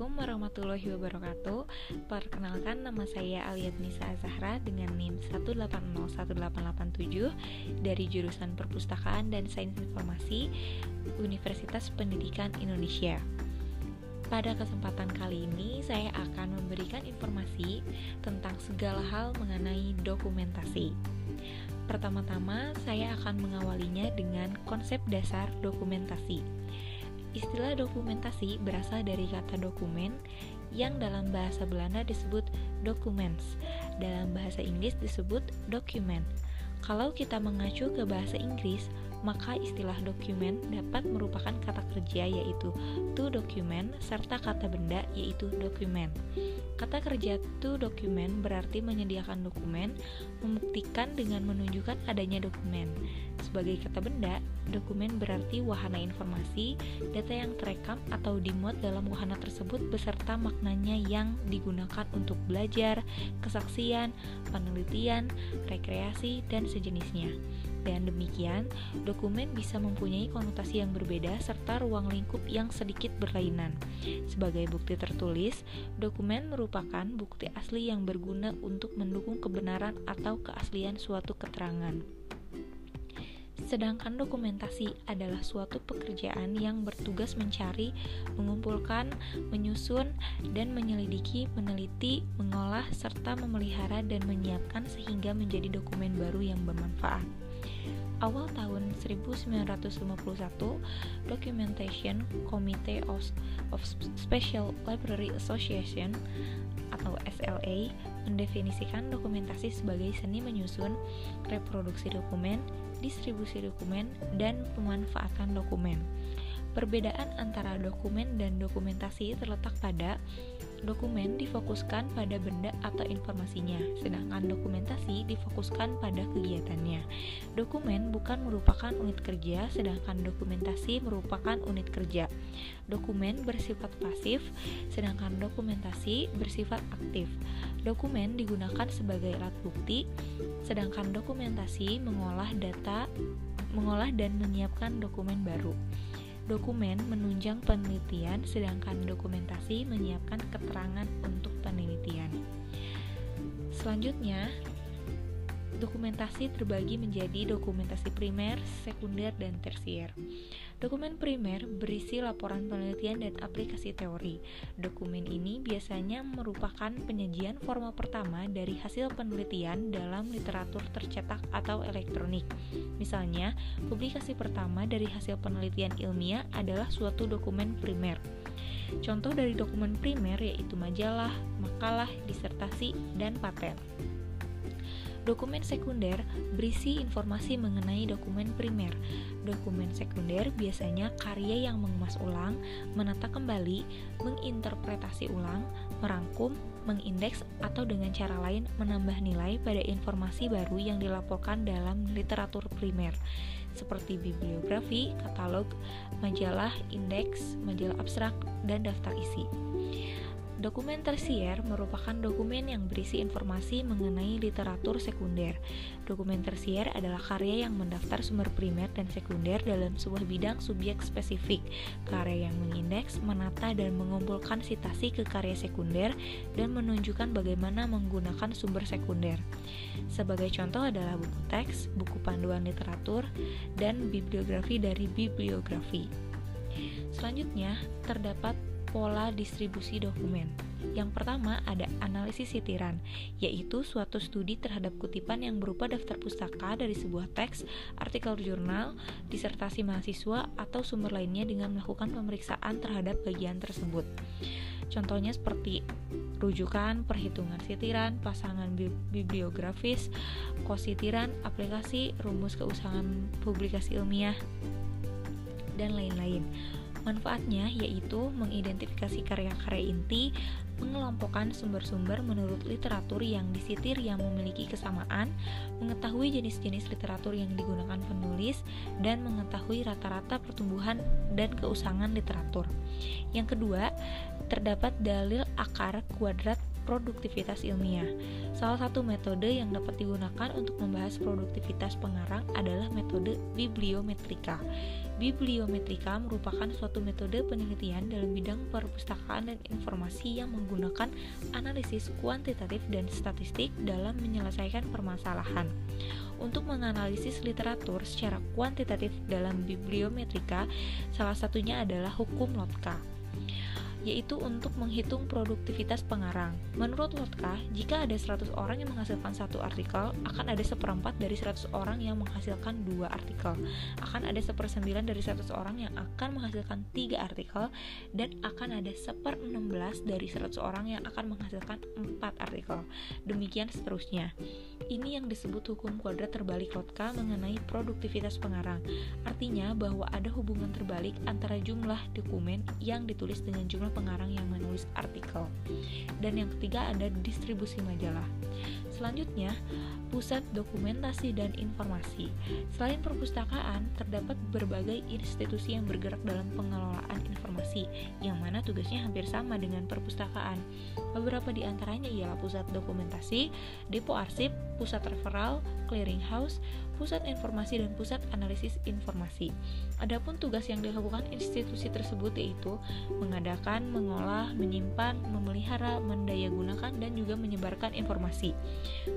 Assalamualaikum warahmatullahi wabarakatuh Perkenalkan nama saya Aliat Nisa Zahra dengan NIM 1801887 dari jurusan Perpustakaan dan Sains Informasi Universitas Pendidikan Indonesia pada kesempatan kali ini, saya akan memberikan informasi tentang segala hal mengenai dokumentasi. Pertama-tama, saya akan mengawalinya dengan konsep dasar dokumentasi. Istilah dokumentasi berasal dari kata dokumen yang dalam bahasa Belanda disebut documents, dalam bahasa Inggris disebut document. Kalau kita mengacu ke bahasa Inggris, maka istilah dokumen dapat merupakan kata kerja yaitu to document serta kata benda yaitu dokumen. Kata kerja to document berarti menyediakan dokumen, membuktikan dengan menunjukkan adanya dokumen. Sebagai kata benda, dokumen berarti wahana informasi, data yang terekam atau dimuat dalam wahana tersebut beserta maknanya yang digunakan untuk belajar, kesaksian, penelitian, rekreasi, dan sejenisnya. Dan demikian, dokumen bisa mempunyai konotasi yang berbeda serta ruang lingkup yang sedikit berlainan. Sebagai bukti tertulis, dokumen merupakan bukti asli yang berguna untuk mendukung kebenaran atau keaslian suatu keterangan. Sedangkan dokumentasi adalah suatu pekerjaan yang bertugas mencari, mengumpulkan, menyusun, dan menyelidiki, meneliti, mengolah, serta memelihara dan menyiapkan sehingga menjadi dokumen baru yang bermanfaat awal tahun 1951, Documentation Committee of, of Special Library Association atau SLA mendefinisikan dokumentasi sebagai seni menyusun, reproduksi dokumen, distribusi dokumen, dan pemanfaatan dokumen. Perbedaan antara dokumen dan dokumentasi terletak pada Dokumen difokuskan pada benda atau informasinya, sedangkan dokumentasi difokuskan pada kegiatannya. Dokumen bukan merupakan unit kerja, sedangkan dokumentasi merupakan unit kerja. Dokumen bersifat pasif, sedangkan dokumentasi bersifat aktif. Dokumen digunakan sebagai alat bukti, sedangkan dokumentasi mengolah data, mengolah dan menyiapkan dokumen baru. Dokumen menunjang penelitian, sedangkan dokumentasi menyiapkan keterangan untuk penelitian. Selanjutnya, dokumentasi terbagi menjadi dokumentasi primer, sekunder, dan tersier. Dokumen primer berisi laporan penelitian dan aplikasi teori. Dokumen ini biasanya merupakan penyajian formal pertama dari hasil penelitian dalam literatur tercetak atau elektronik. Misalnya, publikasi pertama dari hasil penelitian ilmiah adalah suatu dokumen primer. Contoh dari dokumen primer yaitu majalah, makalah, disertasi, dan paten. Dokumen sekunder berisi informasi mengenai dokumen primer. Dokumen sekunder biasanya karya yang mengemas ulang, menata kembali, menginterpretasi ulang, merangkum, mengindeks, atau dengan cara lain menambah nilai pada informasi baru yang dilaporkan dalam literatur primer seperti bibliografi, katalog, majalah, indeks, majalah abstrak, dan daftar isi. Dokumen tersier merupakan dokumen yang berisi informasi mengenai literatur sekunder. Dokumen tersier adalah karya yang mendaftar sumber primer dan sekunder dalam sebuah bidang subjek spesifik. Karya yang mengindeks, menata, dan mengumpulkan sitasi ke karya sekunder dan menunjukkan bagaimana menggunakan sumber sekunder. Sebagai contoh adalah buku teks, buku panduan literatur, dan bibliografi dari bibliografi. Selanjutnya, terdapat pola distribusi dokumen. Yang pertama ada analisis sitiran, yaitu suatu studi terhadap kutipan yang berupa daftar pustaka dari sebuah teks, artikel jurnal, disertasi mahasiswa, atau sumber lainnya dengan melakukan pemeriksaan terhadap bagian tersebut. Contohnya seperti rujukan, perhitungan sitiran, pasangan bibliografis, kositiran, aplikasi, rumus keusahaan publikasi ilmiah, dan lain-lain. Manfaatnya yaitu mengidentifikasi karya-karya inti, mengelompokkan sumber-sumber menurut literatur yang disitir yang memiliki kesamaan, mengetahui jenis-jenis literatur yang digunakan penulis, dan mengetahui rata-rata pertumbuhan dan keusangan literatur. Yang kedua, terdapat dalil akar kuadrat produktivitas ilmiah. Salah satu metode yang dapat digunakan untuk membahas produktivitas pengarang adalah metode bibliometrika. Bibliometrika merupakan suatu metode penelitian dalam bidang perpustakaan dan informasi yang menggunakan analisis kuantitatif dan statistik dalam menyelesaikan permasalahan. Untuk menganalisis literatur secara kuantitatif dalam bibliometrika, salah satunya adalah hukum Lotka yaitu untuk menghitung produktivitas pengarang. Menurut Lotka, jika ada 100 orang yang menghasilkan satu artikel, akan ada seperempat dari 100 orang yang menghasilkan dua artikel. Akan ada sepersembilan dari 100 orang yang akan menghasilkan tiga artikel, dan akan ada seper 16 dari 100 orang yang akan menghasilkan empat artikel. Demikian seterusnya. Ini yang disebut hukum kuadrat terbalik Lotka mengenai produktivitas pengarang. Artinya bahwa ada hubungan terbalik antara jumlah dokumen yang ditulis dengan jumlah pengarang yang menulis artikel. Dan yang ketiga ada distribusi majalah. Selanjutnya, pusat dokumentasi dan informasi. Selain perpustakaan, terdapat berbagai institusi yang bergerak dalam pengelolaan informasi, yang mana tugasnya hampir sama dengan perpustakaan. Beberapa di antaranya ialah pusat dokumentasi, depo arsip, pusat referral, clearinghouse, pusat informasi dan pusat analisis informasi. Adapun tugas yang dilakukan institusi tersebut yaitu mengadakan, mengolah, menyimpan, memelihara, mendayagunakan dan juga menyebarkan informasi.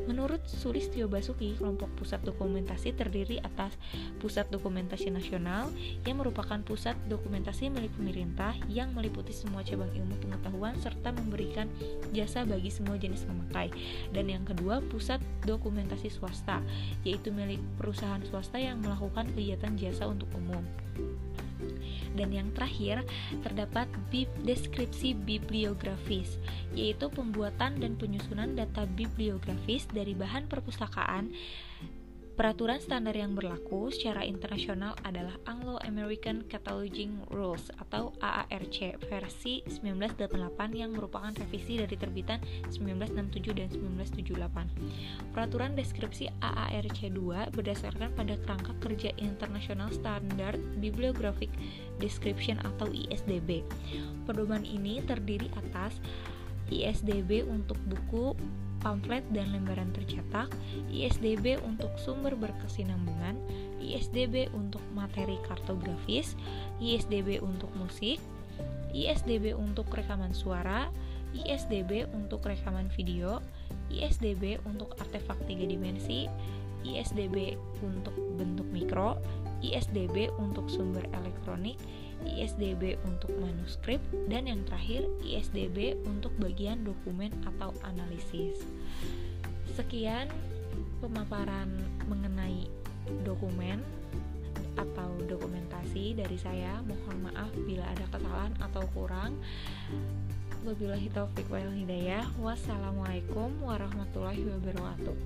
Menurut Sulistyo Basuki, kelompok pusat dokumentasi terdiri atas Pusat Dokumentasi Nasional yang merupakan pusat dokumentasi milik pemerintah yang meliputi semua cabang ilmu pengetahuan serta memberikan jasa bagi semua jenis memakai. Dan yang kedua, Pusat Dokumentasi Swasta, yaitu milik perusahaan swasta yang melakukan kegiatan jasa untuk umum. Dan yang terakhir, terdapat deskripsi bibliografis, yaitu pembuatan dan penyusunan data bibliografis dari bahan perpustakaan Peraturan standar yang berlaku secara internasional adalah Anglo-American Cataloging Rules atau AARC versi 1988 yang merupakan revisi dari terbitan 1967 dan 1978. Peraturan deskripsi AARC 2 berdasarkan pada kerangka kerja International Standard Bibliographic Description atau ISDB. Pedoman ini terdiri atas ISDB untuk buku, pamflet dan lembaran tercetak, ISDB untuk sumber berkesinambungan, ISDB untuk materi kartografis, ISDB untuk musik, ISDB untuk rekaman suara, ISDB untuk rekaman video, ISDB untuk artefak tiga dimensi, ISDB untuk bentuk mikro, ISDB untuk sumber elektronik, ISDB untuk manuskrip, dan yang terakhir ISDB untuk bagian dokumen atau analisis. Sekian pemaparan mengenai dokumen atau dokumentasi dari saya. Mohon maaf bila ada kesalahan atau kurang. Wabillahi taufiq wal hidayah. Wassalamualaikum warahmatullahi wabarakatuh.